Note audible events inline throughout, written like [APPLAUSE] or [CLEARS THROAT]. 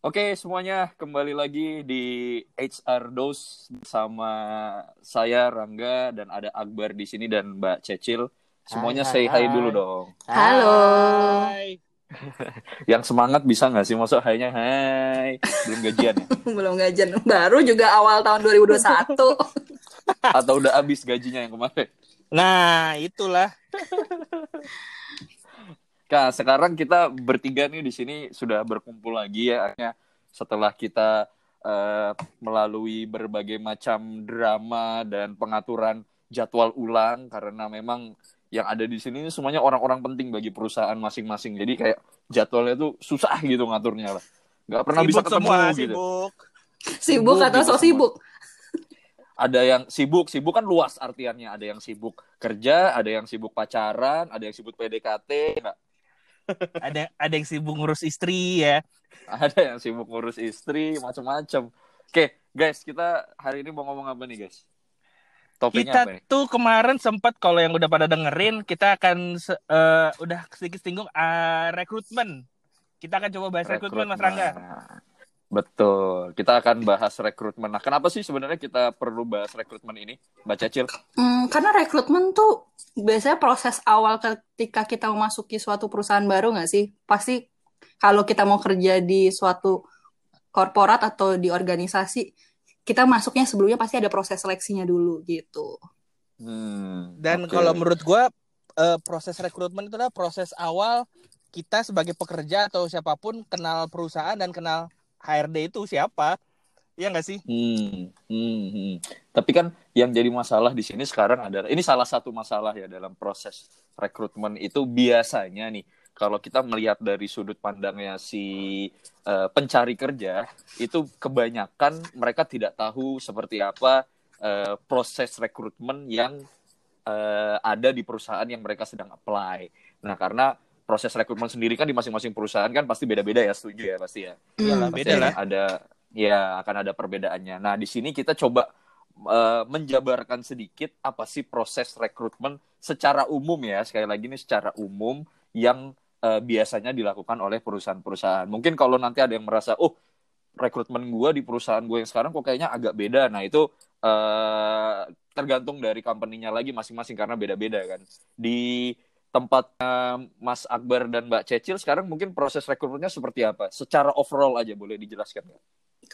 Oke semuanya kembali lagi di HR Dose bersama saya Rangga dan ada Akbar di sini dan Mbak Cecil. Semuanya Hai, say hi dulu dong. Halo. Hai. [LAUGHS] Yang semangat bisa nggak sih masuk hai-nya hai belum gajian ya? [LAUGHS] Belum gajian. Baru juga awal tahun 2021. Atau udah habis gajinya yang kemarin? Nah, itulah. [LAUGHS] Nah, sekarang kita bertiga nih di sini sudah berkumpul lagi ya akhirnya setelah kita eh, melalui berbagai macam drama dan pengaturan jadwal ulang karena memang yang ada di sini ini semuanya orang-orang penting bagi perusahaan masing-masing. Jadi kayak jadwalnya tuh susah gitu ngaturnya lah. Nggak pernah bisa ketemu semua, gitu. sibuk. Sibuk atau gitu so semua. sibuk? Ada yang sibuk, sibuk kan luas artiannya. Ada yang sibuk kerja, ada yang sibuk pacaran, ada yang sibuk PDKT, nggak Ada ada yang sibuk ngurus istri ya. ada yang sibuk ngurus istri macam-macam oke guys kita hari ini mau ngomong apa nih guys topiknya Kita apa ya tuh kemarin sempat kalau yang udah pada dengerin, kita akan eh, udah sedikit singgung eh, rekrutmen. Kita akan coba bahas rekrutmen Mas Rangga. Betul kita akan bahas rekrutmen nah kenapa sih sebenarnya kita perlu bahas rekrutmen ini mbak Cecil Hmm, karena rekrutmen tuh biasanya proses awal ketika kita memasuki suatu perusahaan baru nggak sih? Pasti kalau kita mau kerja di suatu korporat atau di organisasi, kita masuknya sebelumnya pasti ada proses seleksinya dulu gitu. hmm, Dan oke. kalau menurut gua eh, proses rekrutmen itu adalah proses awal kita sebagai pekerja atau siapa pun kenal perusahaan dan kenal HRD itu siapa. Iya nggak sih? Hmm, hmm, hmm. Tapi kan yang jadi masalah di sini sekarang adalah ini salah satu masalah ya dalam proses rekrutmen itu biasanya nih kalau kita melihat dari sudut pandangnya si eh, pencari kerja itu kebanyakan mereka tidak tahu seperti apa eh, proses rekrutmen yang eh, ada di perusahaan yang mereka sedang apply. Nah, karena proses rekrutmen sendiri kan di masing-masing perusahaan kan pasti beda-beda ya, setuju ya pasti ya Iyalah, Hmm. beda pasti lah. ada ya akan ada perbedaannya. Nah di sini kita coba eh, menjabarkan sedikit apa sih proses rekrutmen secara umum ya sekali lagi ini secara umum yang eh, biasanya dilakukan oleh perusahaan-perusahaan. Mungkin kalau nanti ada yang merasa oh rekrutmen gue di perusahaan gue yang sekarang kok kayaknya agak beda. Nah itu eh, tergantung dari company-nya lagi masing-masing karena beda-beda kan. Di tempatnya Mas Akbar dan Mbak Cecil sekarang mungkin proses rekrutmennya seperti apa? Secara overall aja boleh dijelaskan nggak?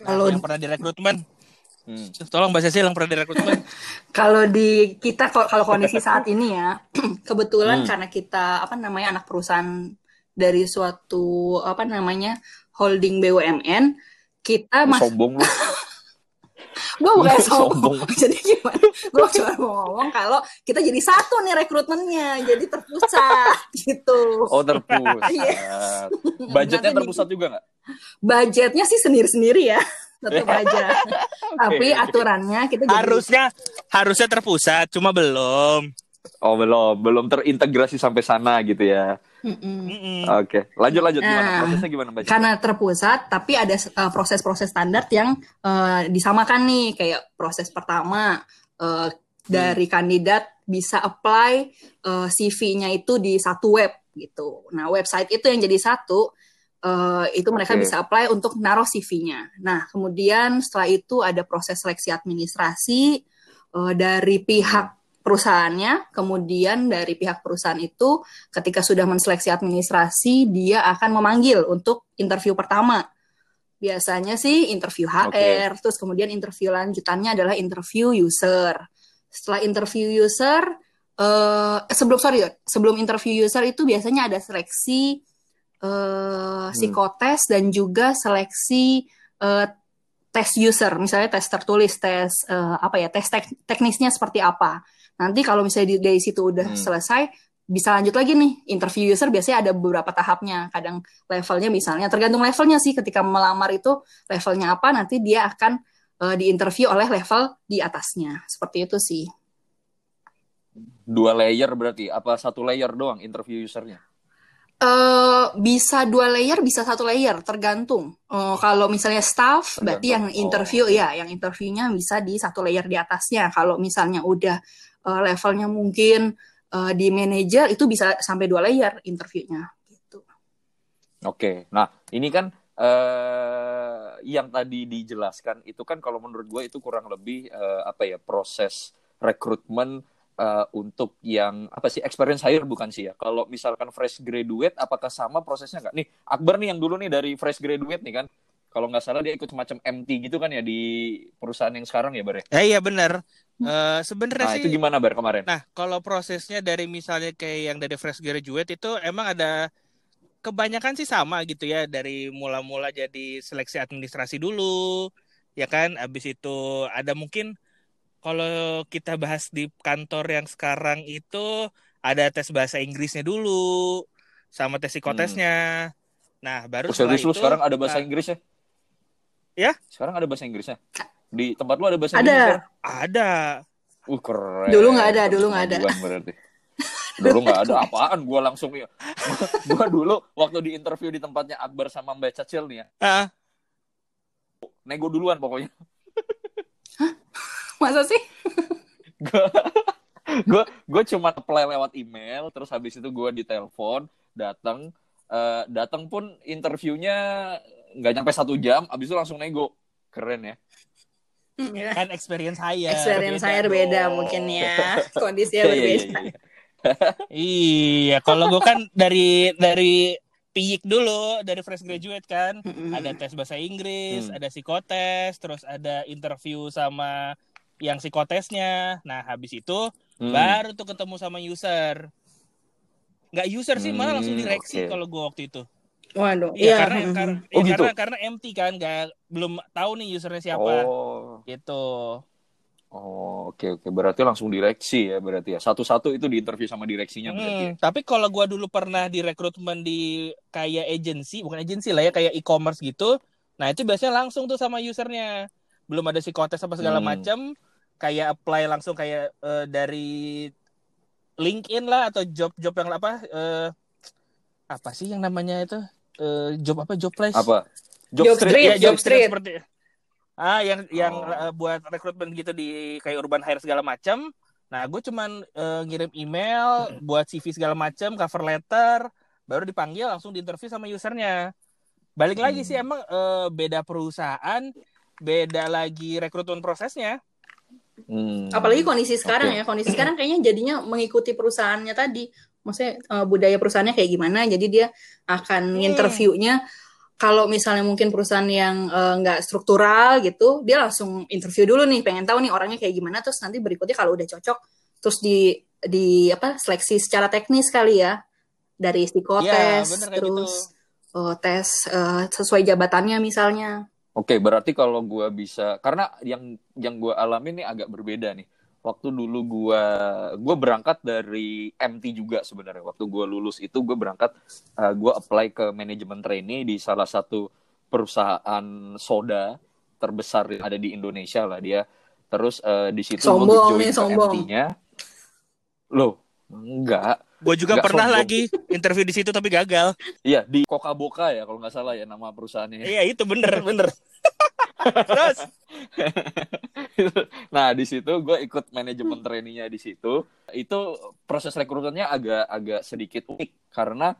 Kalau yang pernah direkrutmen, Hmm. tolong Mbak Cecil yang pernah direkrutmen. [LAUGHS] Kalau di kita kalau kondisi saat ini ya, [CLEARS THROAT] kebetulan Hmm. karena kita apa namanya anak perusahaan dari suatu apa namanya holding BUMN, kita mas Sombong lu. [LAUGHS] gue bukan [LAUGHS] sombong. Sombong. [LAUGHS] jadi gimana? Gue cuma mau ngomong kalau kita jadi satu nih rekrutmennya, jadi terpusat [LAUGHS] gitu. Oh terpusat. Iya. Budgetnya Nanti terpusat juga nggak? Budgetnya sih sendiri-sendiri ya, tetap aja. Tapi oke. aturannya kita jadi harusnya harusnya terpusat, cuma belum. Oh belum, belum terintegrasi sampai sana gitu ya. Mm-mm. Oke, lanjut lanjut gimana? Nah, Prosesnya gimana Mbak? Karena terpusat tapi ada uh, proses-proses standar yang uh, disamakan nih kayak proses pertama uh, dari kandidat bisa apply uh, CV-nya itu di satu web gitu. Nah website itu yang jadi satu uh, itu mereka Oke. bisa apply untuk naruh CV-nya. Nah kemudian setelah itu ada proses seleksi administrasi uh, dari pihak perusahaannya, kemudian dari pihak perusahaan itu ketika sudah menseleksi administrasi, dia akan memanggil untuk interview pertama. Biasanya sih interview HR, terus kemudian interview lanjutannya adalah interview user. Setelah interview user, eh sebelum sorry, sebelum interview user itu biasanya ada seleksi eh psikotes dan juga seleksi eh, tes user, misalnya tes tertulis, tes eh, apa ya, tes tek- teknisnya seperti apa. Nanti kalau misalnya dari situ udah Hmm. selesai, bisa lanjut lagi nih interview user biasanya ada beberapa tahapnya kadang levelnya misalnya tergantung levelnya sih ketika melamar itu levelnya apa nanti dia akan eh, diinterview oleh level di atasnya seperti itu sih Dua layer berarti? Apa satu layer doang interview usernya? Eh bisa dua layer, bisa satu layer, tergantung. Eh, kalau misalnya staff, berarti yang interview Oh. ya, yang interviewnya bisa di satu layer di atasnya. Kalau misalnya udah eh, levelnya mungkin eh, di manajer, itu bisa sampai dua layer interviewnya. Gitu. Oke, nah ini kan eh, yang tadi dijelaskan itu kan kalau menurut gue itu kurang lebih uh, apa ya proses rekrutmen uh, untuk yang apa sih experience hire bukan sih ya kalau misalkan fresh graduate apakah sama prosesnya nggak nih Akbar nih yang dulu nih dari fresh graduate nih kan kalau nggak salah dia ikut semacam MT gitu kan ya di perusahaan yang sekarang ya Bar ya? Ya iya benar. Uh, sebenarnya nah, sih itu gimana Bar kemarin? Nah, kalau prosesnya dari misalnya kayak yang dari fresh graduate itu emang ada kebanyakan sih sama gitu ya dari mula-mula jadi seleksi administrasi dulu ya kan habis itu ada mungkin kalau kita bahas di kantor yang sekarang itu ada tes bahasa Inggrisnya dulu sama tes psikotesnya. Hmm. Nah, baru oh, setelah itu sekarang ada bahasa nah, Inggrisnya? Ya? Sekarang ada bahasa Inggrisnya. Di tempat lu ada bahasa ada. Inggris? Ada. Uh, keren. Dulu nggak ada, dulu nggak ada. Berarti. Dulu nggak ada apaan, gue langsung ya. [LAUGHS] gue dulu waktu di interview di tempatnya Akbar sama Mbak Cacil nih ya. Uh. Nego duluan pokoknya. Hah? Masa sih? gue gue cuma apply lewat email, terus habis itu gue ditelepon, datang, uh, datang pun interviewnya nggak nyampe satu jam, abis itu langsung nego. Keren ya. Iya. Kan experience saya. Experience saya beda mungkin ya. [LAUGHS] Kondisinya iya, iya, berbeda. iya, kalau gue kan dari dari piyik dulu dari fresh graduate kan mm-hmm. ada tes bahasa Inggris, mm. ada psikotes, terus ada interview sama yang psikotesnya. Nah habis itu mm. baru tuh ketemu sama user. Nggak user sih, mm, malah langsung direksi okay. kalau gue waktu itu. Waduh, iya, iya. karena karena, oh, ya, gitu? karena karena empty kan, nggak belum tahu nih usernya siapa. Oh. Gitu. Oh oke okay, oke okay. berarti langsung direksi ya berarti ya satu-satu itu diinterview sama direksinya hmm, berarti. Ya? Tapi kalau gua dulu pernah direkrutmen di kayak agency bukan agency lah ya kayak e-commerce gitu, nah itu biasanya langsung tuh sama usernya belum ada psikotes apa segala hmm. macam kayak apply langsung kayak uh, dari LinkedIn lah atau job-job yang apa uh, apa sih yang namanya itu uh, job apa job place apa job, job street, street. Ya, job, job street, street seperti ah yang yang oh. uh, buat rekrutmen gitu di kayak urban hire segala macam nah gue cuman uh, ngirim email buat CV segala macam cover letter baru dipanggil langsung diinterview sama usernya balik hmm. lagi sih hmm. emang uh, beda perusahaan beda lagi rekrutmen prosesnya hmm. apalagi kondisi sekarang okay. ya kondisi sekarang kayaknya jadinya mengikuti perusahaannya tadi maksudnya uh, budaya perusahaannya kayak gimana jadi dia akan hmm. interviewnya kalau misalnya mungkin perusahaan yang eh, nggak uh, struktural gitu, dia langsung interview dulu nih, pengen tahu nih orangnya kayak gimana, terus nanti berikutnya kalau udah cocok, terus di di apa seleksi secara teknis kali ya dari psikotes, ya, terus gitu. uh, tes uh, sesuai jabatannya misalnya. Oke, berarti kalau gue bisa, karena yang yang gue alami nih agak berbeda nih waktu dulu gua gua berangkat dari MT juga sebenarnya. Waktu gua lulus itu gua berangkat uh, gua apply ke manajemen trainee di salah satu perusahaan soda terbesar yang ada di Indonesia lah dia. Terus uh, di situ gua join nih, MT-nya loh enggak. Gue juga enggak pernah sombong. lagi interview di situ tapi gagal. Iya di Coca Boca ya kalau nggak salah ya nama perusahaannya. Iya itu bener bener [LAUGHS] Terus? [LAUGHS] nah di situ gue ikut manajemen trainingnya di situ. Itu proses rekrutmennya agak agak sedikit unik karena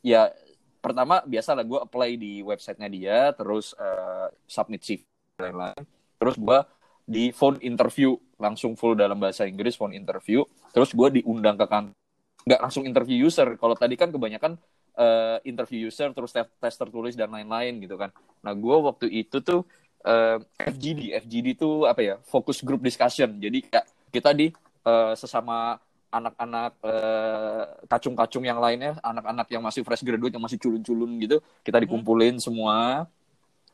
ya pertama biasa lah gue apply di websitenya dia, terus uh, submit CV lain-lain. Terus gue di phone interview langsung full dalam bahasa Inggris phone interview. Terus gue diundang ke kantor nggak langsung interview user. Kalau tadi kan kebanyakan uh, interview user terus tes, tes tertulis dan lain-lain gitu kan. Nah gue waktu itu tuh uh, eh, FGD, FGD itu apa ya? Focus group discussion. Jadi kayak kita di uh, sesama anak-anak uh, kacung-kacung yang lainnya, anak-anak yang masih fresh graduate yang masih culun-culun gitu, kita hmm. dikumpulin hmm. semua.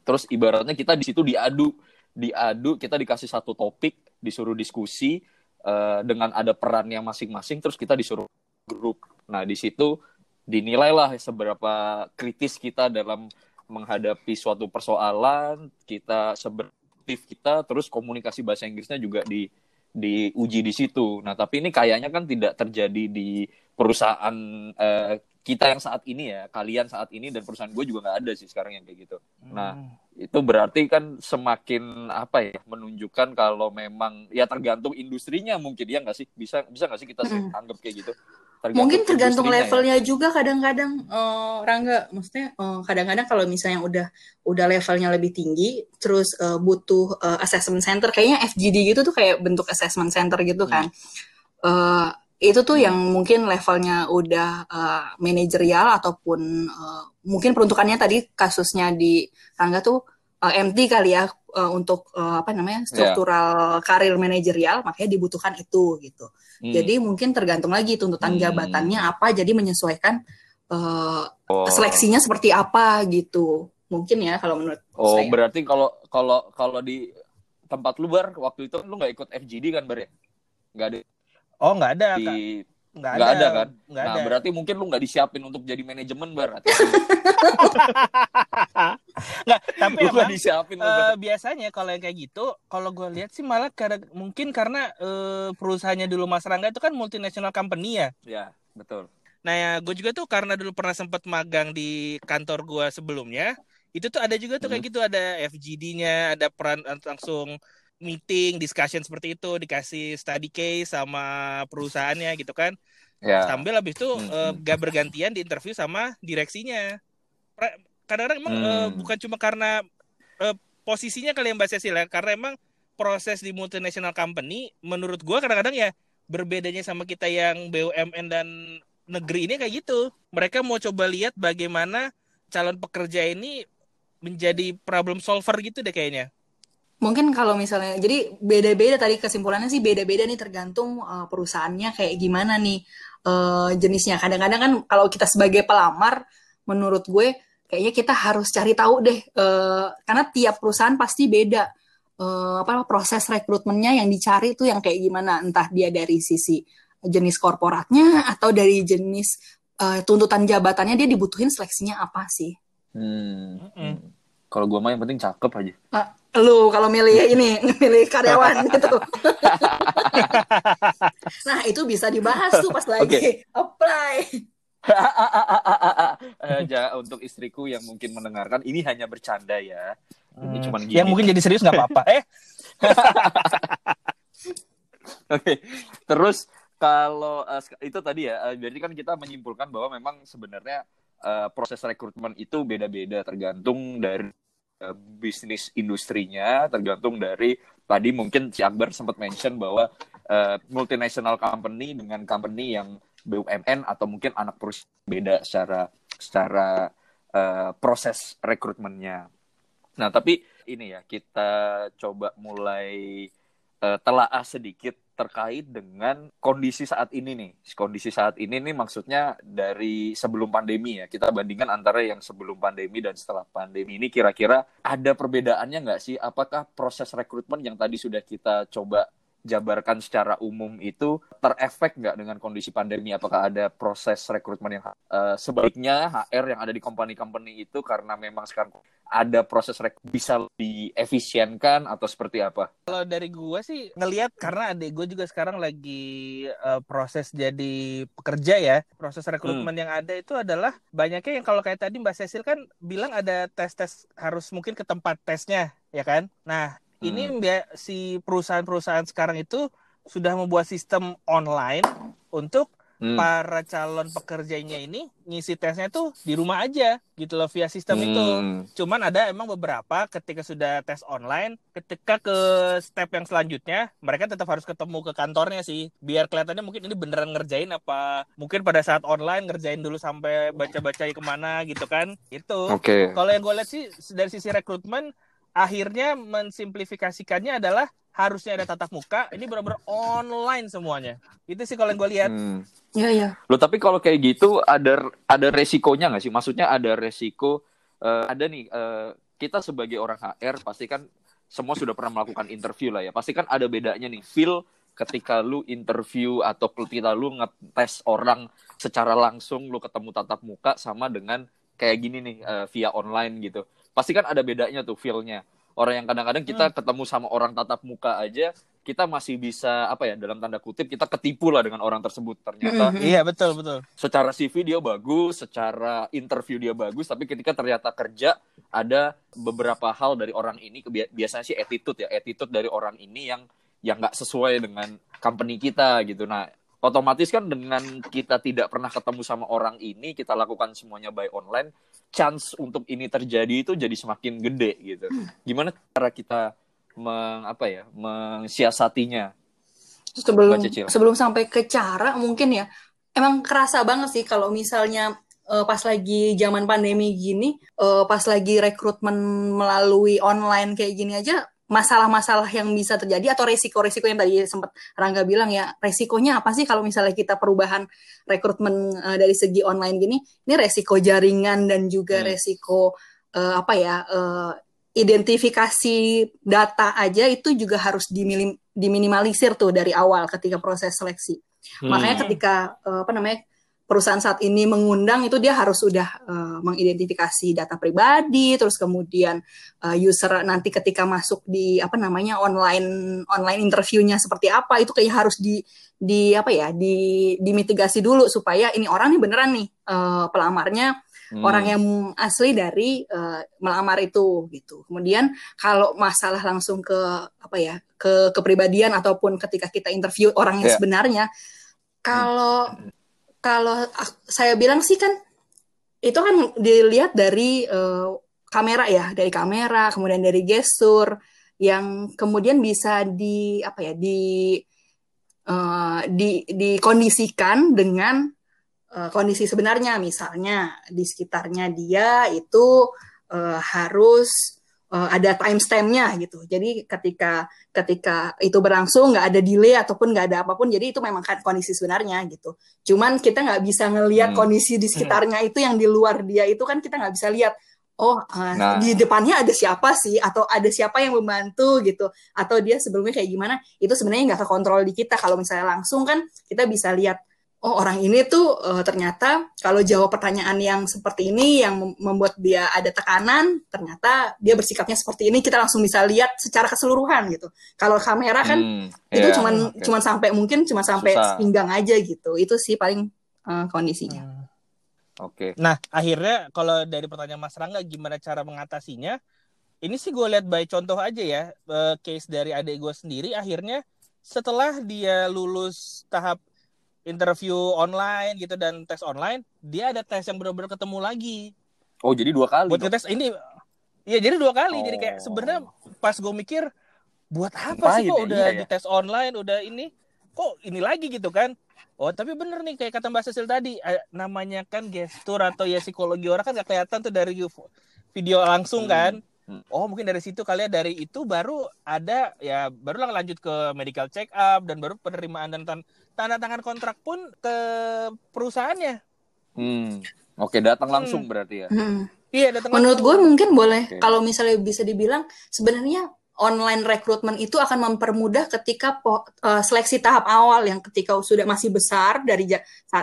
Terus ibaratnya kita di situ diadu, diadu, kita dikasih satu topik, disuruh diskusi uh, dengan ada perannya masing-masing, terus kita disuruh grup. Nah di situ dinilailah seberapa kritis kita dalam menghadapi suatu persoalan, kita sebertif kita, terus komunikasi bahasa Inggrisnya juga di diuji di situ. Nah, tapi ini kayaknya kan tidak terjadi di perusahaan eh, kita yang saat ini ya, kalian saat ini dan perusahaan gue juga nggak ada sih sekarang yang kayak gitu. Nah, hmm. itu berarti kan semakin apa ya, menunjukkan kalau memang ya tergantung industrinya mungkin ya nggak sih, bisa bisa nggak sih kita hmm. anggap kayak gitu Tergantung Mungkin tergantung ya. levelnya juga kadang-kadang eh, Rangga, maksudnya eh, kadang-kadang kalau misalnya udah udah levelnya lebih tinggi, terus eh, butuh eh, assessment center, kayaknya FGD gitu tuh kayak bentuk assessment center gitu kan. Eh, itu tuh yang mungkin levelnya udah eh, manajerial ataupun eh, mungkin peruntukannya tadi kasusnya di Rangga tuh eh, MT kali ya eh, untuk eh, apa namanya struktural karir manajerial, makanya dibutuhkan itu gitu. Hmm. Jadi mungkin tergantung lagi tuntutan Hmm. jabatannya apa, jadi menyesuaikan eh, Oh. seleksinya seperti apa gitu. Mungkin ya kalau menurut Oh, saya. berarti kalau kalau kalau di tempat lu bar waktu itu lu nggak ikut FGD kan bar ya? Nggak ada Oh nggak ada, Kak. Nggak nggak ada, ada kan? Nggak nah, ada. berarti mungkin lu nggak disiapin untuk jadi manajemen bar. [LAUGHS] Nggak, tapi lu emang disiapin lu, Bar. biasanya kalau yang kayak gitu, kalau gue lihat sih malah karena mungkin karena eh, perusahaannya dulu Mas Rangga itu kan multinational company ya. Ya, betul. Nah ya gue juga tuh karena dulu pernah sempat magang di kantor gue sebelumnya, itu tuh ada juga tuh kayak Hmm. gitu ada FGD-nya, ada peran langsung meeting, discussion seperti itu, dikasih study case sama perusahaannya gitu kan. Ya. Sambil habis itu Hmm, eh, hmm. gak bergantian di interview sama direksinya. Kadang-kadang emang eh, Hmm. bukan cuma karena eh, posisinya kali yang Mbak Cecil ya, karena emang proses di multinational company menurut gua kadang-kadang ya berbedanya sama kita yang BUMN dan negeri ini kayak gitu. Mereka mau coba lihat bagaimana calon pekerja ini menjadi problem solver gitu deh kayaknya. Mungkin kalau misalnya, jadi beda-beda tadi kesimpulannya sih beda-beda nih tergantung uh, perusahaannya kayak gimana nih uh, jenisnya. Kadang-kadang kan kalau kita sebagai pelamar, menurut gue kayaknya kita harus cari tahu deh, uh, karena tiap perusahaan pasti beda uh, apa proses rekrutmennya yang dicari tuh yang kayak gimana, entah dia dari sisi jenis korporatnya atau dari jenis uh, tuntutan jabatannya dia dibutuhin seleksinya apa sih? Hmm. Mm-mm. Kalau gua mah yang penting cakep aja. lu kalau milih ini [LAUGHS] milih karyawan [LAUGHS] gitu. nah itu bisa dibahas tuh pas lagi apply. [LAUGHS] Eh, ja, untuk istriku yang mungkin mendengarkan ini hanya bercanda ya. Ini cuman gini. Hmm. Yang mungkin jadi serius nggak apa-apa. Eh, Oke, terus kalau sek- itu tadi ya, eh, jadi kan kita menyimpulkan bahwa memang sebenarnya eh, proses rekrutmen itu beda-beda tergantung dari eh, bisnis industrinya, tergantung dari tadi mungkin si Akbar sempat mention bahwa eh, multinational company dengan company yang BUMN atau mungkin anak perusahaan beda secara secara eh, proses rekrutmennya. Nah, tapi ini ya kita coba mulai eh, telaah sedikit terkait dengan kondisi saat ini nih. Kondisi saat ini nih maksudnya dari sebelum pandemi ya. Kita bandingkan antara yang sebelum pandemi dan setelah pandemi ini kira-kira ada perbedaannya nggak sih? Apakah proses rekrutmen yang tadi sudah kita coba jabarkan secara umum itu terefek nggak dengan kondisi pandemi? Apakah ada proses rekrutmen yang eh, sebaiknya HR yang ada di company-company itu karena memang sekarang ada proses rek bisa diefisienkan atau seperti apa? kalau dari gua sih ngelihat karena adik gue juga sekarang lagi eh, proses jadi pekerja ya. Proses rekrutmen yang ada itu adalah banyaknya yang kalau kayak tadi Mbak Cecil kan bilang ada tes-tes harus mungkin ke tempat tesnya, ya kan? Nah, ini bia- si perusahaan-perusahaan sekarang itu sudah membuat sistem online untuk Hmm. para calon pekerjanya ini ngisi tesnya tuh di rumah aja gitu loh via sistem itu. Hmm. Cuman ada emang beberapa ketika sudah tes online, ketika ke step yang selanjutnya, mereka tetap harus ketemu ke kantornya sih. Biar kelihatannya mungkin ini beneran ngerjain apa mungkin pada saat online ngerjain dulu sampai baca-baca ke mana gitu kan. Itu. Oke. Kalau yang gue lihat sih dari sisi rekrutmen, akhirnya mensimplifikasikannya adalah harusnya ada tatap muka, ini benar-benar online semuanya. Itu sih kalau yang gue lihat. Hmm. Iya iya. Loh tapi kalau kayak gitu ada ada resikonya nggak sih? Maksudnya ada resiko eh, ada nih eh, kita sebagai orang HR pasti kan semua sudah pernah melakukan interview lah ya. Pasti kan ada bedanya nih feel ketika lu interview atau ketika lu ngetes orang secara langsung lu ketemu tatap muka sama dengan kayak gini nih eh, via online gitu. Pasti kan ada bedanya tuh feel-nya. Orang yang kadang-kadang kita ketemu sama orang tatap muka aja kita masih bisa apa ya dalam tanda kutip kita ketipu lah dengan orang tersebut ternyata Mhm. Iya betul betul. secara CV dia bagus, secara interview dia bagus, tapi ketika ternyata kerja ada beberapa hal dari orang ini biasanya sih attitude ya, attitude dari orang ini yang yang nggak sesuai dengan company kita gitu. Nah otomatis kan dengan kita tidak pernah ketemu sama orang ini kita lakukan semuanya by online chance untuk ini terjadi itu jadi semakin gede gitu. Gimana cara kita meng apa ya mensiasatinya sebelum sebelum sampai ke cara mungkin ya emang kerasa banget sih kalau misalnya uh, pas lagi zaman pandemi gini, uh, pas lagi rekrutmen melalui online kayak gini aja, masalah-masalah yang bisa terjadi atau resiko-resiko yang tadi sempat Rangga bilang ya, resikonya apa sih kalau misalnya kita perubahan rekrutmen uh, dari segi online gini, ini resiko jaringan dan juga hmm. resiko uh, apa ya, uh, identifikasi data aja itu juga harus diminim, diminimalisir tuh dari awal ketika proses seleksi. Hmm. Makanya ketika uh, apa namanya perusahaan saat ini mengundang itu dia harus sudah uh, mengidentifikasi data pribadi terus kemudian uh, user nanti ketika masuk di apa namanya online online interviewnya seperti apa itu kayak harus di di apa ya di dimitigasi dulu supaya ini orang nih beneran nih uh, pelamarnya hmm. orang yang asli dari uh, melamar itu gitu kemudian kalau masalah langsung ke apa ya ke kepribadian ataupun ketika kita interview orang yang yeah. sebenarnya kalau kalau saya bilang sih kan itu kan dilihat dari uh, kamera ya, dari kamera, kemudian dari gestur yang kemudian bisa di apa ya di uh, di dikondisikan dengan uh, kondisi sebenarnya. Misalnya di sekitarnya dia itu uh, harus uh, ada timestampnya gitu. Jadi ketika ketika itu berlangsung nggak ada delay ataupun nggak ada apa pun, jadi itu memang kan kondisi sebenarnya gitu. Cuman kita nggak bisa ngelihat hmm. kondisi di sekitarnya hmm. itu yang di luar dia itu kan kita nggak bisa lihat. Oh, uh, nah. di depannya ada siapa sih? Atau ada siapa yang membantu gitu? Atau dia sebelumnya kayak gimana? Itu sebenarnya nggak terkontrol di kita. Kalau misalnya langsung kan kita bisa lihat oh orang ini tuh uh, ternyata kalau jawab pertanyaan yang seperti ini yang membuat dia ada tekanan, ternyata dia bersikapnya seperti ini, kita langsung bisa lihat secara keseluruhan gitu. Kalau kamera kan hmm, itu yeah, cuman okay. cuman sampai mungkin cuma sampai Susah. pinggang aja gitu. Itu sih paling uh, kondisinya. Hmm. Oke. Okay. Nah, akhirnya kalau dari pertanyaan Mas Rangga gimana cara mengatasinya? Ini sih gue lihat by contoh aja ya, uh, case dari adik gue sendiri akhirnya setelah dia lulus tahap interview online gitu dan tes online, dia ada tes yang benar-benar ketemu lagi. Oh, jadi dua kali. Buat tes ini Iya, jadi dua kali. Oh. Jadi kayak sebenarnya pas gue mikir buat apa sih kok udah iya, iya. dites online, udah ini kok ini lagi gitu kan? Oh, tapi bener nih kayak kata Mbak Cecil tadi, namanya kan gestur atau ya psikologi orang kan gak kelihatan tuh dari video langsung hmm. kan. Hmm. Oh, mungkin dari situ kalian dari itu baru ada ya baru lanjut ke medical check up dan baru penerimaan dan tanda tangan kontrak pun ke perusahaannya. Hmm. Oke, datang langsung hmm. berarti ya. Hmm. Iya, datang Menurut gue mungkin boleh okay. kalau misalnya bisa dibilang sebenarnya online rekrutmen itu akan mempermudah ketika po, uh, seleksi tahap awal yang ketika sudah masih besar dari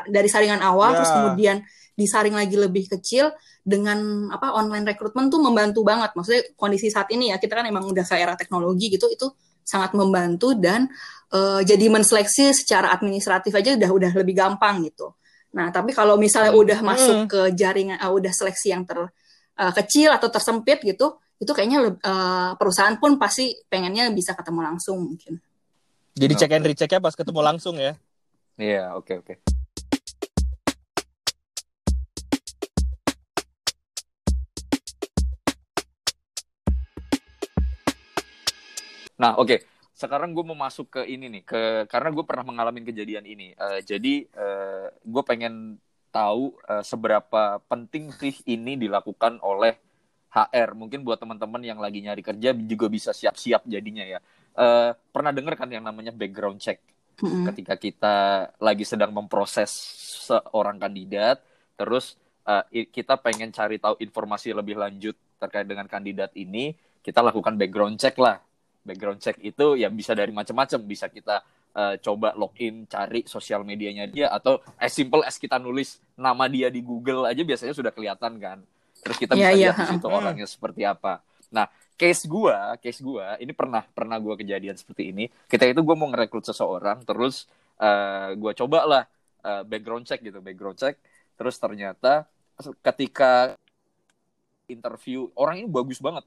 dari saringan awal yeah. terus kemudian disaring lagi lebih kecil dengan apa online rekrutmen tuh membantu banget. Maksudnya kondisi saat ini ya kita kan emang udah ke era teknologi gitu itu sangat membantu dan uh, jadi menseleksi secara administratif aja udah udah lebih gampang gitu. Nah, tapi kalau misalnya hmm. udah masuk hmm. ke jaringan uh, udah seleksi yang ter uh, kecil atau tersempit gitu, itu kayaknya uh, perusahaan pun pasti pengennya bisa ketemu langsung mungkin. Jadi check and recheck ya pas ketemu langsung ya. Iya, yeah, oke okay, oke. Okay. Nah, oke. Okay sekarang gue mau masuk ke ini nih ke karena gue pernah mengalami kejadian ini uh, jadi uh, gue pengen tahu uh, seberapa penting sih ini dilakukan oleh HR mungkin buat teman-teman yang lagi nyari kerja juga bisa siap-siap jadinya ya. Uh, pernah dengar kan yang namanya background check? Mm-hmm. ketika kita lagi sedang memproses seorang kandidat terus uh, kita pengen cari tahu informasi lebih lanjut terkait dengan kandidat ini kita lakukan background check lah. Background check itu ya bisa dari macam-macam. Bisa kita uh, coba login cari sosial medianya dia atau as simple as kita nulis nama dia di Google aja biasanya sudah kelihatan kan terus kita yeah, bisa yeah. lihat di situ orangnya seperti apa. Nah case gua case gua ini pernah pernah gua kejadian seperti ini. Kita itu gua mau ngerekrut seseorang terus uh, gua coba lah uh, background check gitu background check. Terus ternyata ketika interview orang ini bagus banget.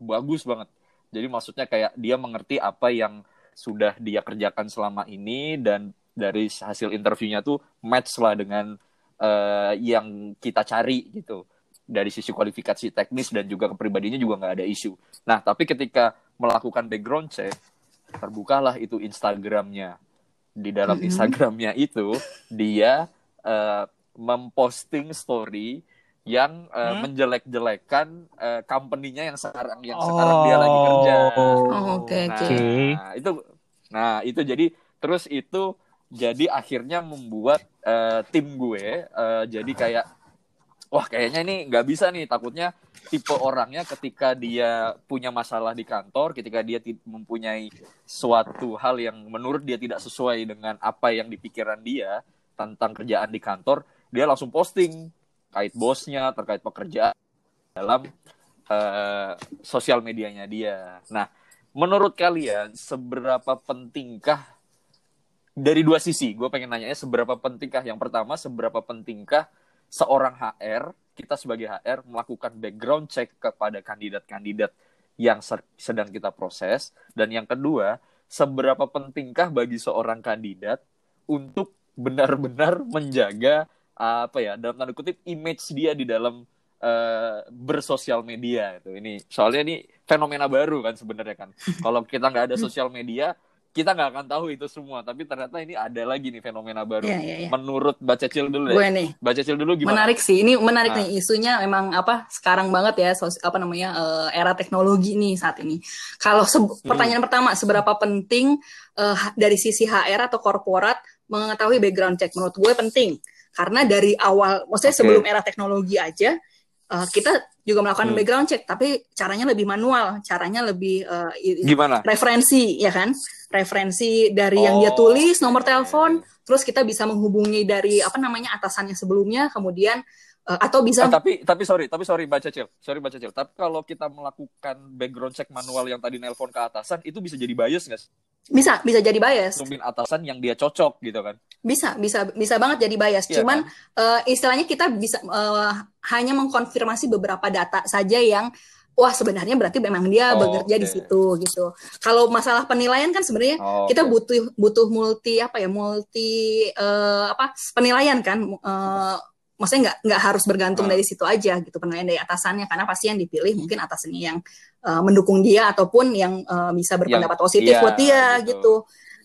Bagus banget. Jadi maksudnya kayak dia mengerti apa yang sudah dia kerjakan selama ini dan dari hasil interviewnya tuh match lah dengan uh, yang kita cari gitu dari sisi kualifikasi teknis dan juga kepribadiannya juga nggak ada isu. Nah tapi ketika melakukan background check terbukalah itu Instagramnya di dalam mm-hmm. Instagramnya itu dia uh, memposting story yang uh, hmm? menjelek-jelekan uh, company-nya yang sekarang yang oh. sekarang dia lagi kerja. Oh, oke okay, nah, okay. nah, itu nah itu jadi terus itu jadi akhirnya membuat uh, tim gue uh, jadi kayak wah kayaknya ini nggak bisa nih takutnya tipe orangnya ketika dia punya masalah di kantor ketika dia mempunyai suatu hal yang menurut dia tidak sesuai dengan apa yang dipikiran dia tentang kerjaan di kantor dia langsung posting terkait bosnya, terkait pekerjaan dalam uh, sosial medianya dia. Nah, menurut kalian seberapa pentingkah dari dua sisi? Gue pengen nanya seberapa pentingkah? Yang pertama, seberapa pentingkah seorang HR, kita sebagai HR melakukan background check kepada kandidat-kandidat yang sedang kita proses, dan yang kedua, seberapa pentingkah bagi seorang kandidat untuk benar-benar menjaga apa ya dalam tanda kutip image dia di dalam uh, bersosial media itu. Ini soalnya ini fenomena baru kan sebenarnya kan. [LAUGHS] Kalau kita nggak ada sosial media kita nggak akan tahu itu semua tapi ternyata ini ada lagi nih fenomena baru yeah, yeah, yeah. menurut baca cil dulu deh gue nih baca cil dulu gimana menarik sih ini menarik nah. nih isunya memang apa sekarang banget ya sos, apa namanya uh, era teknologi nih saat ini kalau hmm. pertanyaan pertama seberapa penting uh, dari sisi HR atau korporat mengetahui background check menurut gue penting karena dari awal, maksudnya okay. sebelum era teknologi aja, uh, kita juga melakukan hmm. background check, tapi caranya lebih manual, caranya lebih uh, gimana? Referensi, ya kan? Referensi dari oh. yang dia oh, tulis, nomor telepon, terus kita bisa menghubungi dari apa namanya atasannya sebelumnya, kemudian uh, atau bisa. Eh, tapi tapi sorry, tapi sorry baca cil, sorry baca cil. Tapi kalau kita melakukan background check manual yang tadi nelpon ke atasan, itu bisa jadi bias nggak? Bisa, bisa jadi bias. Tumbin atasan yang dia cocok gitu kan? Bisa, bisa, bisa banget jadi bias. Yeah, Cuman kan? uh, istilahnya kita bisa uh, hanya mengkonfirmasi beberapa data saja yang wah sebenarnya berarti memang dia oh, bekerja okay. di situ gitu. Kalau masalah penilaian kan sebenarnya oh, kita butuh butuh multi apa ya multi uh, apa penilaian kan. Uh, maksudnya nggak nggak harus bergantung hmm. dari situ aja gitu penilaian dari atasannya karena pasti yang dipilih mungkin atasannya yang uh, mendukung dia ataupun yang uh, bisa berpendapat yang, positif iya, buat dia gitu. gitu.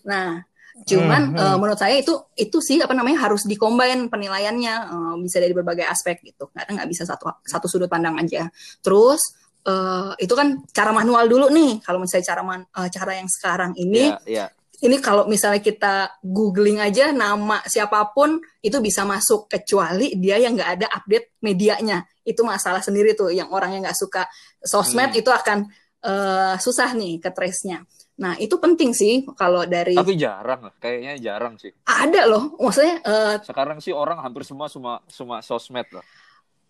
Nah, cuman hmm, hmm. Uh, menurut saya itu itu sih apa namanya harus dikombin penilaiannya uh, bisa dari berbagai aspek gitu. Karena nggak bisa satu satu sudut pandang aja. Terus uh, itu kan cara manual dulu nih. Kalau misalnya cara man, uh, cara yang sekarang ini yeah, yeah ini kalau misalnya kita googling aja nama siapa pun itu bisa masuk kecuali dia yang nggak ada update medianya itu masalah sendiri tuh yang orang yang nggak suka sosmed hmm. itu akan uh, susah nih ke trace-nya. Nah itu penting sih kalau dari. Tapi jarang, kayaknya jarang sih. Ada loh, maksudnya. Uh, Sekarang sih orang hampir semua semua semua sosmed loh.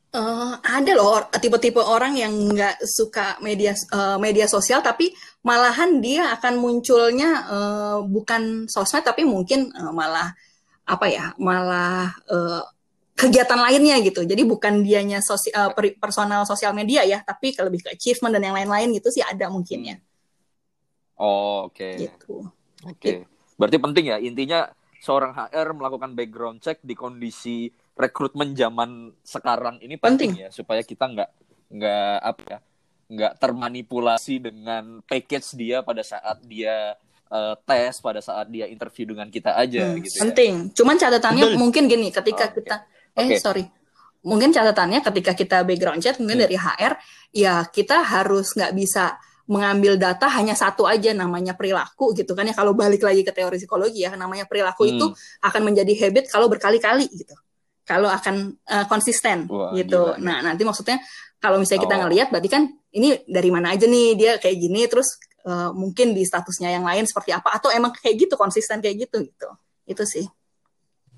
Uh, ada loh tipe-tipe orang yang nggak suka media uh, media sosial tapi malahan dia akan munculnya uh, bukan sosmed tapi mungkin uh, malah apa ya malah uh, kegiatan lainnya gitu jadi bukan dianya sosi uh, personal sosial media ya tapi lebih ke achievement dan yang lain-lain gitu sih ada mungkinnya oh, oke okay. gitu oke okay. berarti penting ya intinya seorang HR melakukan background check di kondisi rekrutmen zaman sekarang ini penting, penting ya supaya kita nggak nggak apa ya nggak termanipulasi dengan package dia pada saat dia uh, tes pada saat dia interview dengan kita aja hmm, gitu ya. penting cuman catatannya Betul. mungkin gini ketika oh, kita eh okay. sorry mungkin catatannya ketika kita background check mungkin hmm. dari HR ya kita harus nggak bisa mengambil data hanya satu aja namanya perilaku gitu kan ya kalau balik lagi ke teori psikologi ya namanya perilaku hmm. itu akan menjadi habit kalau berkali-kali gitu kalau akan uh, konsisten Wah, gitu. Gila. Nah, nanti maksudnya kalau misalnya kita oh. ngelihat berarti kan ini dari mana aja nih dia kayak gini terus uh, mungkin di statusnya yang lain seperti apa atau emang kayak gitu konsisten kayak gitu gitu. Itu sih.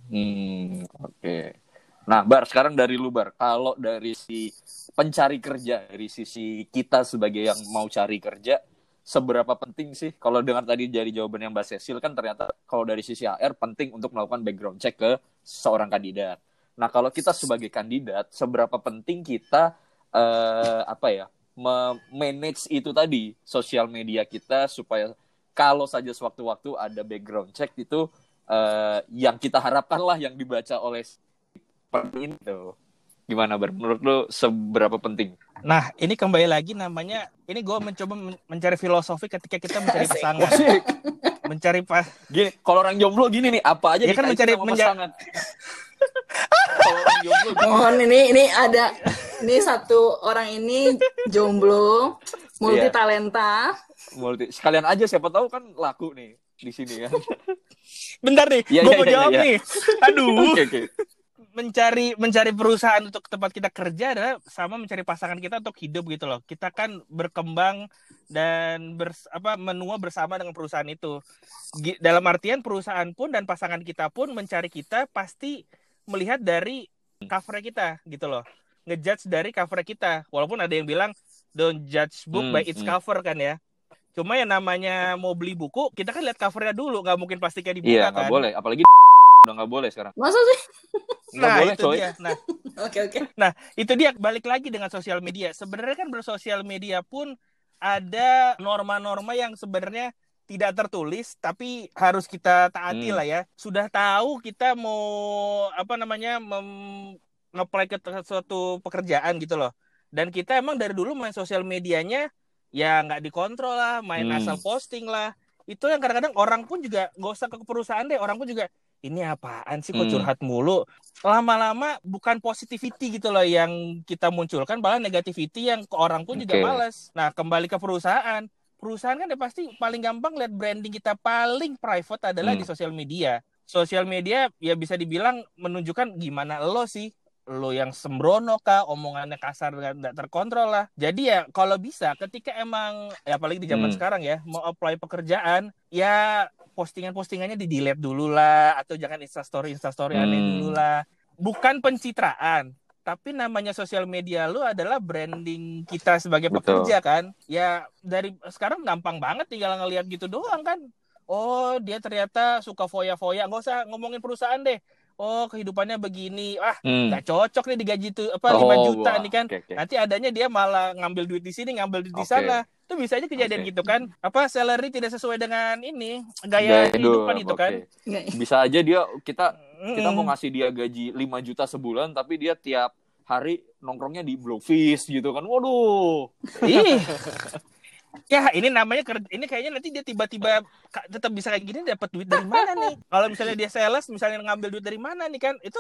Hmm, oke. Okay. Nah, Bar, sekarang dari lu Bar. Kalau dari si pencari kerja dari sisi kita sebagai yang mau cari kerja seberapa penting sih kalau dengan tadi dari jawaban yang Mbak Cecil kan ternyata kalau dari sisi HR penting untuk melakukan background check ke seorang kandidat. Nah, kalau kita sebagai kandidat, seberapa penting kita uh, apa ya, manage itu tadi sosial media kita supaya kalau saja sewaktu-waktu ada background check itu uh, yang kita harapkan lah yang dibaca oleh ini tuh. Gimana Bar? Menurut lo seberapa penting? Nah, ini kembali lagi namanya ini gue mencoba mencari filosofi ketika kita mencari pasangan. mencari pas gini, kalau orang jomblo gini nih, apa aja ya kan mencari pasangan. Mohon ini ini ada ini satu orang ini jomblo, multi iya. talenta. Multi sekalian aja siapa tahu kan laku nih di sini kan. Bentar nih, ya, gue ya, mau ya, jawab ya. nih. Aduh. [LAUGHS] okay, okay. Mencari mencari perusahaan untuk tempat kita kerja adalah sama mencari pasangan kita untuk hidup gitu loh. Kita kan berkembang dan bers, apa menua bersama dengan perusahaan itu. Dalam artian perusahaan pun dan pasangan kita pun mencari kita pasti melihat dari cover kita gitu loh. Ngejudge dari cover kita. Walaupun ada yang bilang don't judge book hmm, by its hmm. cover kan ya. Cuma yang namanya mau beli buku kita kan lihat covernya dulu. Nggak mungkin plastiknya dibuka iya, kan. gak boleh. Apalagi [LAUGHS] udah nggak boleh sekarang. Masa sih? [LAUGHS] Nggak nah, boleh itu coy. dia. Nah. [LAUGHS] Oke oke. Okay. nah itu dia. Balik lagi dengan sosial media. Sebenarnya kan bersosial media pun ada norma-norma yang sebenarnya tidak tertulis tapi harus kita taati hmm. lah ya. Sudah tahu kita mau apa namanya ngeplay ke suatu pekerjaan gitu loh. Dan kita emang dari dulu main sosial medianya ya nggak dikontrol lah, main hmm. asal posting lah. Itu yang kadang-kadang orang pun juga gak usah ke perusahaan deh, orang pun juga ini apaan sih kok hmm. curhat mulu lama-lama bukan positivity gitu loh yang kita munculkan malah negativity yang ke orang pun okay. juga males nah kembali ke perusahaan perusahaan kan ya pasti paling gampang lihat branding kita paling private adalah hmm. di sosial media. Sosial media ya bisa dibilang menunjukkan gimana lo sih lo yang sembrono kah, omongannya kasar dan tidak terkontrol lah. Jadi ya kalau bisa ketika emang ya apalagi di zaman hmm. sekarang ya mau apply pekerjaan ya postingan-postingannya di delete dulu lah atau jangan instastory instastory hmm. aneh dulu lah. Bukan pencitraan, tapi namanya sosial media lu adalah branding kita sebagai pekerja Betul. kan ya dari sekarang gampang banget tinggal ngelihat gitu doang kan oh dia ternyata suka foya-foya nggak usah ngomongin perusahaan deh oh kehidupannya begini ah hmm. nggak hmm. cocok nih digaji tuh apa lima oh, juta wah. nih kan okay, okay. nanti adanya dia malah ngambil duit di sini ngambil duit okay. di sana itu bisa aja kejadian okay. gitu kan apa salary tidak sesuai dengan ini gaya, gaya kehidupan itu okay. kan bisa aja dia kita kita mau ngasih dia gaji 5 juta sebulan tapi dia tiap hari nongkrongnya di Blowfish gitu kan. Waduh. Ih. ya ini namanya ini kayaknya nanti dia tiba-tiba tetap bisa kayak gini dapat duit dari mana nih? Kalau misalnya dia sales misalnya ngambil duit dari mana nih kan? Itu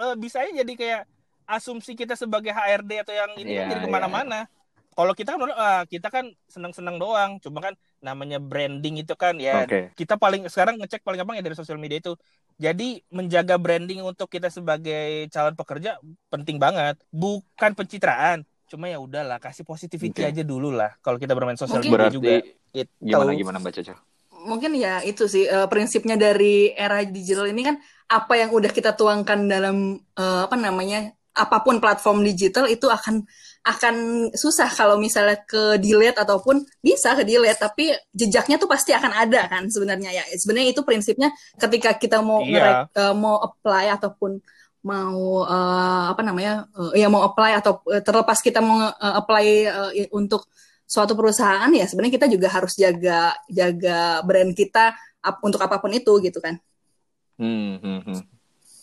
uh, bisa aja jadi kayak asumsi kita sebagai HRD atau yang ini yeah, jadi iya. ke mana-mana. Yeah kalau kita kan uh, kita kan senang-senang doang. Cuma kan namanya branding itu kan ya. Okay. kita paling sekarang ngecek paling gampang ya dari sosial media itu. Jadi menjaga branding untuk kita sebagai calon pekerja penting banget. Bukan pencitraan. Cuma ya udahlah kasih positivity okay. aja dulu lah kalau kita bermain sosial media juga. Itu. gimana gimana mbak Caca? Mungkin ya itu sih uh, prinsipnya dari era digital ini kan apa yang udah kita tuangkan dalam uh, apa namanya apa pun platform digital itu akan akan susah kalau misalnya ke delete ataupun bisa ke delete tapi jejaknya tuh pasti akan ada kan sebenarnya ya sebenarnya itu prinsipnya ketika kita mau iya. uh, mau apply ataupun mau uh, apa namanya uh, ya mau apply atau uh, terlepas kita mau uh, apply uh, untuk suatu perusahaan ya sebenarnya kita juga harus jaga jaga brand kita up, untuk apa pun itu gitu kan. Hmm, hmm, hmm.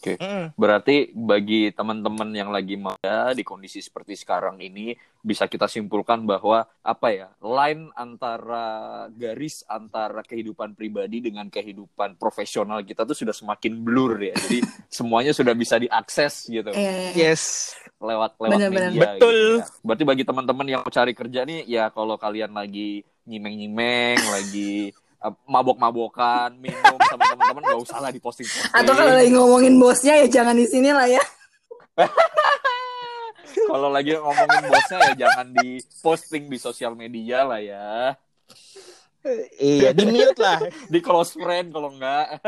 Oke, okay. mm. berarti bagi teman-teman yang lagi ada di kondisi seperti sekarang ini bisa kita simpulkan bahwa apa ya line antara garis antara kehidupan pribadi dengan kehidupan profesional kita tuh sudah semakin blur ya. Jadi [LAUGHS] semuanya sudah bisa diakses gitu. Eh, yes. Lewat lewat bener, media. Bener. Betul. Gitu, ya. Berarti bagi teman-teman yang mau cari kerja nih ya kalau kalian lagi nyimeng-nyimeng, lagi mabok-mabokan, minum sama teman-teman nggak usah lah diposting. Atau kalau lagi ngomongin bosnya ya jangan di sini lah ya. [LAUGHS] kalau lagi ngomongin bosnya ya jangan di posting di sosial media lah ya. Iya, di mute lah. [LAUGHS] di close friend kalau enggak.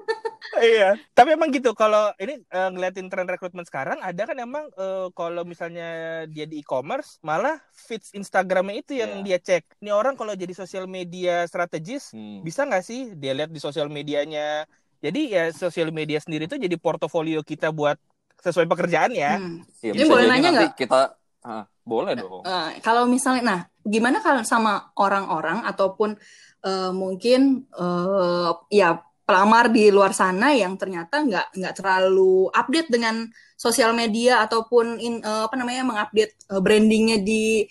[LAUGHS] iya. Tapi emang gitu kalau ini uh, ngeliatin tren rekrutmen sekarang ada kan emang uh, kalau misalnya dia di e-commerce malah feeds Instagramnya itu yang yeah. dia cek. Ini orang kalau jadi sosial media strategis hmm. bisa nggak sih dia lihat di sosial medianya. Jadi ya sosial media sendiri itu jadi portofolio kita buat sesuai pekerjaan ya. Hmm. ya Ini boleh nanya nggak? Kita uh, boleh dong. Uh, kalau misalnya, nah gimana kalau sama orang-orang ataupun uh, mungkin uh, ya pelamar di luar sana yang ternyata nggak nggak terlalu update dengan sosial media ataupun in, uh, apa namanya mengupdate uh, brandingnya di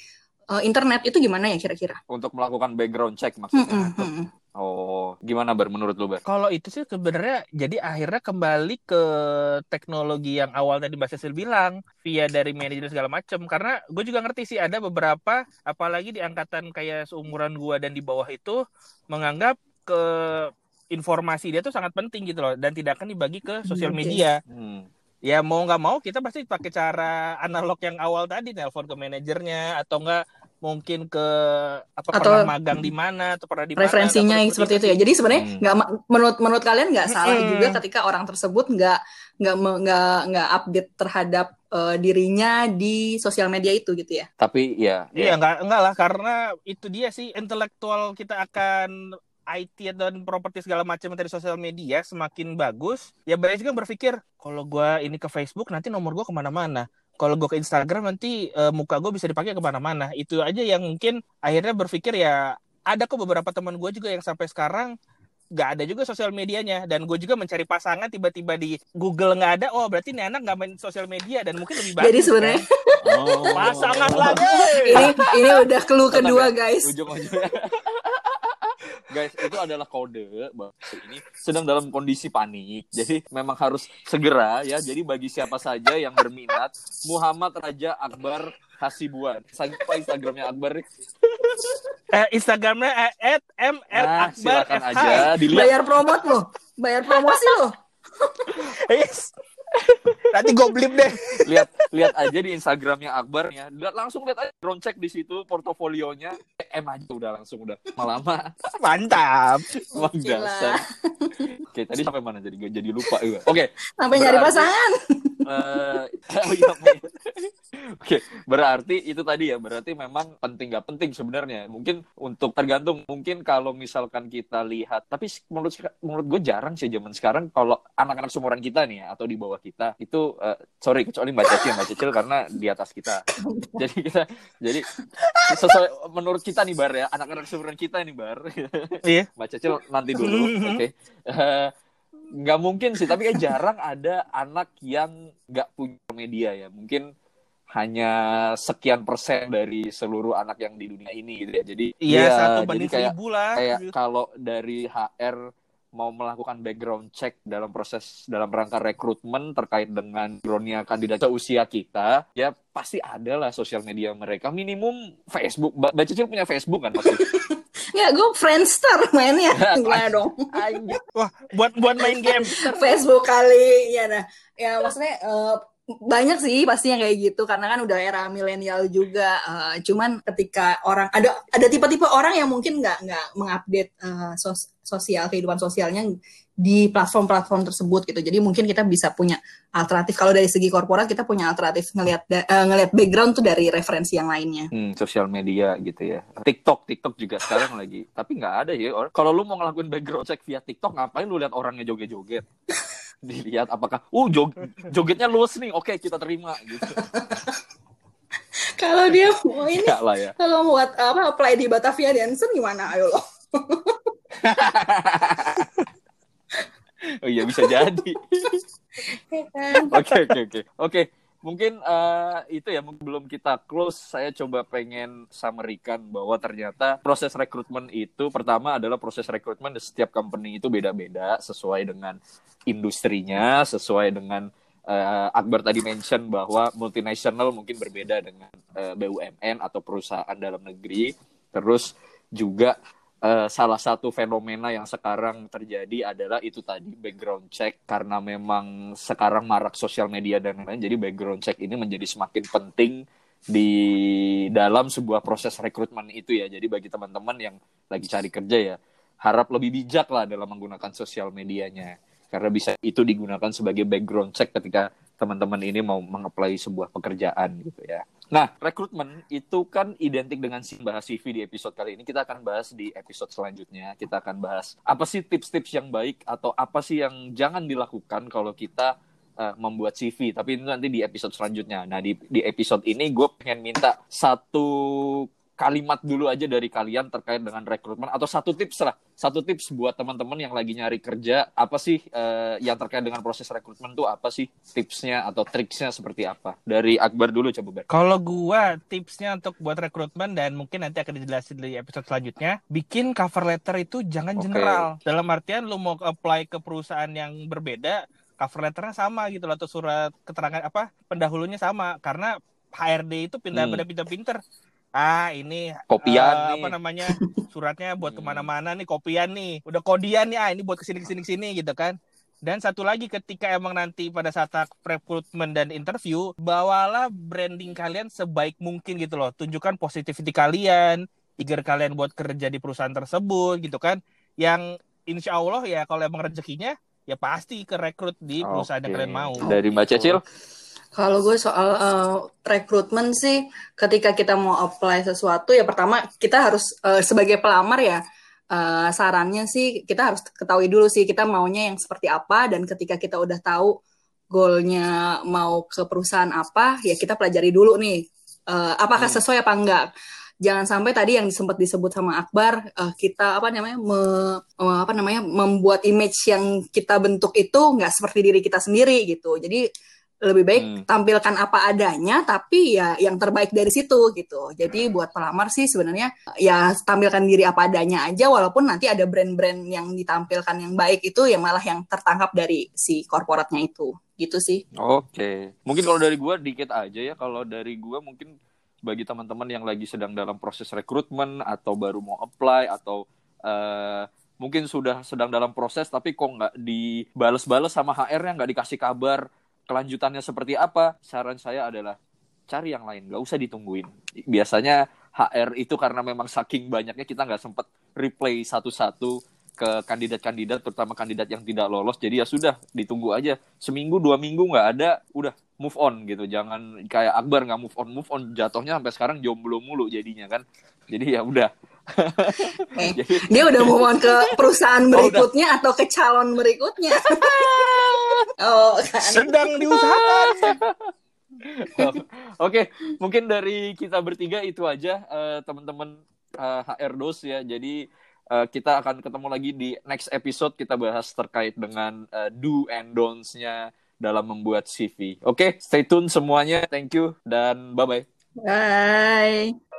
uh, internet itu gimana ya kira-kira? Untuk melakukan background check maksudnya. Hmm, hmm, hmm. Oh, gimana Bar menurut lu Bar? Kalau itu sih sebenarnya jadi akhirnya kembali ke teknologi yang awal tadi Mbak Cecil bilang via dari manajer segala macam karena gue juga ngerti sih ada beberapa apalagi di angkatan kayak seumuran gue dan di bawah itu menganggap ke informasi dia tuh sangat penting gitu loh dan tidak akan dibagi ke sosial media. Hmm. Ya mau nggak mau kita pasti pakai cara analog yang awal tadi nelpon ke manajernya atau enggak mungkin ke apa Atau- pernah magang di mana atau pernah di mana Referensinya yang seperti itu ya. Jadi sebenarnya Hmm. nggak ma- menurut menurut kalian nggak salah Mm-mm. juga ketika orang tersebut nggak nggak nggak nggak update terhadap eh, dirinya di sosial media itu gitu ya. Tapi ya, Iya ya. enggak enggak lah karena itu dia sih intelektual kita akan IT dan properti segala macam dari sosial media semakin bagus ya banyak juga berpikir kalau gua ini ke Facebook nanti nomor gua ke mana-mana kalau gua ke Instagram nanti eh, muka gue bisa dipakai ke mana-mana itu aja yang mungkin akhirnya berpikir ya ada kok beberapa teman gue juga yang sampai sekarang nggak ada juga sosial medianya dan gue juga mencari pasangan tiba-tiba di Google nggak ada oh berarti ini anak nggak main sosial media dan mungkin lebih bagus Jadi sebenarnya kan? Oh. pasangan lagi ini ini udah clue kedua ya, guys. Ujung-ujungnya. Guys, itu adalah kode bahwa ini sedang dalam kondisi panik. Jadi memang harus segera ya. Jadi bagi siapa saja yang berminat, Muhammad Raja Akbar Hasibuan. Apa Instagramnya Akbar? nih? Eh, Instagramnya eh, at mr Nah, akbar silakan aja dilihat. Bayar promot loh. Bayar promosi loh. [LAUGHS] Yes. Nanti gue blip deh. lihat lihat aja di Instagramnya Akbar ya lihat langsung lihat aja drone check di situ portofolionya em aja udah langsung udah lama Mantap. Dasar. Oke, tadi sampai mana jadi jadi lupa juga. Oke, Sampai nyari Berarti- pasangan. Eh, [LAUGHS] oh iya, Pak. Oke, berarti itu tadi ya, berarti memang penting nggak penting sebenarnya. Mungkin untuk tergantung, mungkin kalau misalkan kita lihat, tapi menurut menurut gue jarang sih zaman sekarang kalau anak-anak seumuran kita nih ya, atau di bawah kita itu eh, sorry kecuali Mbak Cecil, Mbak Cecil karena di atas kita. [LAUGHS] Jadi kita jadi sesuai menurut kita nih Bar ya, anak-anak seumuran kita nih Bar. Iya. Mbak Cecil nanti dulu, oke. [LAUGHS] Eh, nggak mungkin sih, tapi kayak jarang ada anak yang nggak punya media ya. Mungkin hanya sekian persen dari seluruh anak yang di dunia ini gitu ya. Jadi Iya, ya, satu banding kayak seribu lah. kayak kalau dari HR mau melakukan background check dalam proses dalam rangka rekrutmen terkait dengan backgroundnya kandidat usia kita ya pasti ada lah sosial media mereka minimum Facebook Mbak Mbak Cicil punya Facebook kan pasti [LAUGHS] Ya, gue Friendster mainnya. [LAUGHS] Gimana dong? Wah, buat buat main game. [LAUGHS] Facebook kali. Ya, nah. Ya, maksudnya eh, banyak sih pastinya kayak gitu karena kan udah era milenial juga. Eh, cuman ketika orang ada ada tipe-tipe orang yang mungkin nggak nggak mengupdate eh, sos- sosial kehidupan sosialnya di platform-platform tersebut gitu. Jadi mungkin kita bisa punya alternatif. Kalau dari segi korporat kita punya alternatif ngelihat eh, ngelihat background tuh dari referensi yang lainnya. Hmm, sosial media gitu ya. TikTok, TikTok juga sekarang lagi. Tapi nggak ada ya. orang. Kalau lu mau ngelakuin background check via TikTok, ngapain lu lihat orangnya joget-joget? [LAUGHS] [LAUGHS] Dilihat apakah, uh jog jogetnya luas nih, oke kita terima gitu. [LAUGHS] Kalau dia mau ini ya. kalau buat apa apply di Batavia Dancer gimana ayo loh. [LAUGHS] Oh iya bisa jadi. Ya kan? Oke oke oke. Oke, mungkin eh, itu ya belum kita close. Saya coba pengen summary-kan bahwa ternyata proses rekrutmen itu pertama adalah proses rekrutmen di setiap company itu beda-beda sesuai dengan industrinya, sesuai dengan eh, Akbar tadi mention bahwa multinational mungkin berbeda dengan eh, BUMN atau perusahaan dalam negeri. Terus juga eh, salah satu fenomena yang sekarang terjadi adalah itu tadi background check. Karena memang sekarang marak sosial media dan lain-lain jadi background check ini menjadi semakin penting di dalam sebuah proses rekrutmen itu ya. Jadi bagi teman-teman yang lagi cari kerja ya harap lebih bijak lah dalam menggunakan sosial medianya. Karena bisa itu digunakan sebagai background check ketika teman-teman ini mau mengapply sebuah pekerjaan gitu ya. Nah, rekrutmen itu kan identik dengan si bahas CV di episode kali ini. Kita akan bahas di episode selanjutnya. Kita akan bahas apa sih tips-tips yang baik atau apa sih yang jangan dilakukan kalau kita uh, membuat CV. Tapi itu nanti di episode selanjutnya. Nah, di, di episode ini gue pengen minta satu kalimat dulu aja dari kalian terkait dengan rekrutmen atau satu tips lah satu tips buat teman-teman yang lagi nyari kerja apa sih uh, yang terkait dengan proses rekrutmen tuh apa sih tipsnya atau triksnya seperti apa dari Akbar dulu coba Ber. Kalau gua tipsnya untuk buat rekrutmen dan mungkin nanti akan dijelasin di episode selanjutnya bikin cover letter itu jangan okay. general dalam artian lu mau apply ke perusahaan yang berbeda cover letternya sama gitu loh atau surat keterangan apa pendahulunya sama karena HRD itu pindah hmm. pada pinter-pinter ah ini kopian uh, nih. apa namanya suratnya [LAUGHS] buat hmm. ke mana-mana nih kopian nih udah kodian nih ah ini buat ke sini ke sini ke sini gitu kan dan satu lagi ketika emang nanti pada saat rekrutmen dan interview bawalah branding kalian sebaik mungkin gitu loh tunjukkan positivity kalian eager kalian buat kerja di perusahaan tersebut gitu kan yang insya Allah ya kalau emang rezekinya ya pasti ke rekrut di perusahaan okay. yang kalian mau dari Mbak Cecil kalau gue soal uh, rekrutmen sih, ketika kita mau apply sesuatu, ya pertama kita harus uh, sebagai pelamar ya, uh, sarannya sih kita harus ketahui dulu sih kita maunya yang seperti apa, dan ketika kita udah tahu goalnya mau ke perusahaan apa, ya kita pelajari dulu nih, uh, apakah hmm. sesuai apa enggak. Jangan sampai tadi yang sempat disebut sama Akbar, uh, kita apa namanya, me, uh, apa namanya, membuat image yang kita bentuk itu nggak seperti diri kita sendiri gitu. Jadi lebih baik hmm. tampilkan apa adanya tapi ya yang terbaik dari situ gitu. Jadi buat pelamar sih sebenarnya ya tampilkan diri apa adanya aja walaupun nanti ada brand-brand yang ditampilkan yang baik itu yang malah yang tertangkap dari si korporatnya itu. Gitu sih. Oke. Mungkin kalau dari gue dikit aja ya. Kalau dari gue mungkin bagi teman-teman yang lagi sedang dalam proses rekrutmen atau baru mau apply atau uh, mungkin sudah sedang dalam proses tapi kok nggak dibales-bales sama HR-nya nggak dikasih kabar kelanjutannya seperti apa, saran saya adalah cari yang lain, nggak usah ditungguin. Biasanya HR itu karena memang saking banyaknya kita nggak sempat replay satu-satu ke kandidat-kandidat, terutama kandidat yang tidak lolos. Jadi ya sudah, ditunggu aja. Seminggu, dua minggu nggak ada, udah move on gitu. Jangan kayak Akbar nggak move on, move on. Jatuhnya sampai sekarang jomblo mulu jadinya kan. Jadi ya udah. Eh, Jadi, dia udah on ke perusahaan oh, berikutnya oh, atau ke calon berikutnya. [LAUGHS] oh, kan. Sedang diusahakan. Oke, mungkin dari kita bertiga itu aja uh, teman-teman uh, eh, HR dos ya. Jadi uh, kita akan ketemu lagi di next episode kita bahas terkait dengan uh, do and don'ts-nya dalam membuat CV. Oke, okay, stay tune semuanya. Thank you dan bye-bye. Bye.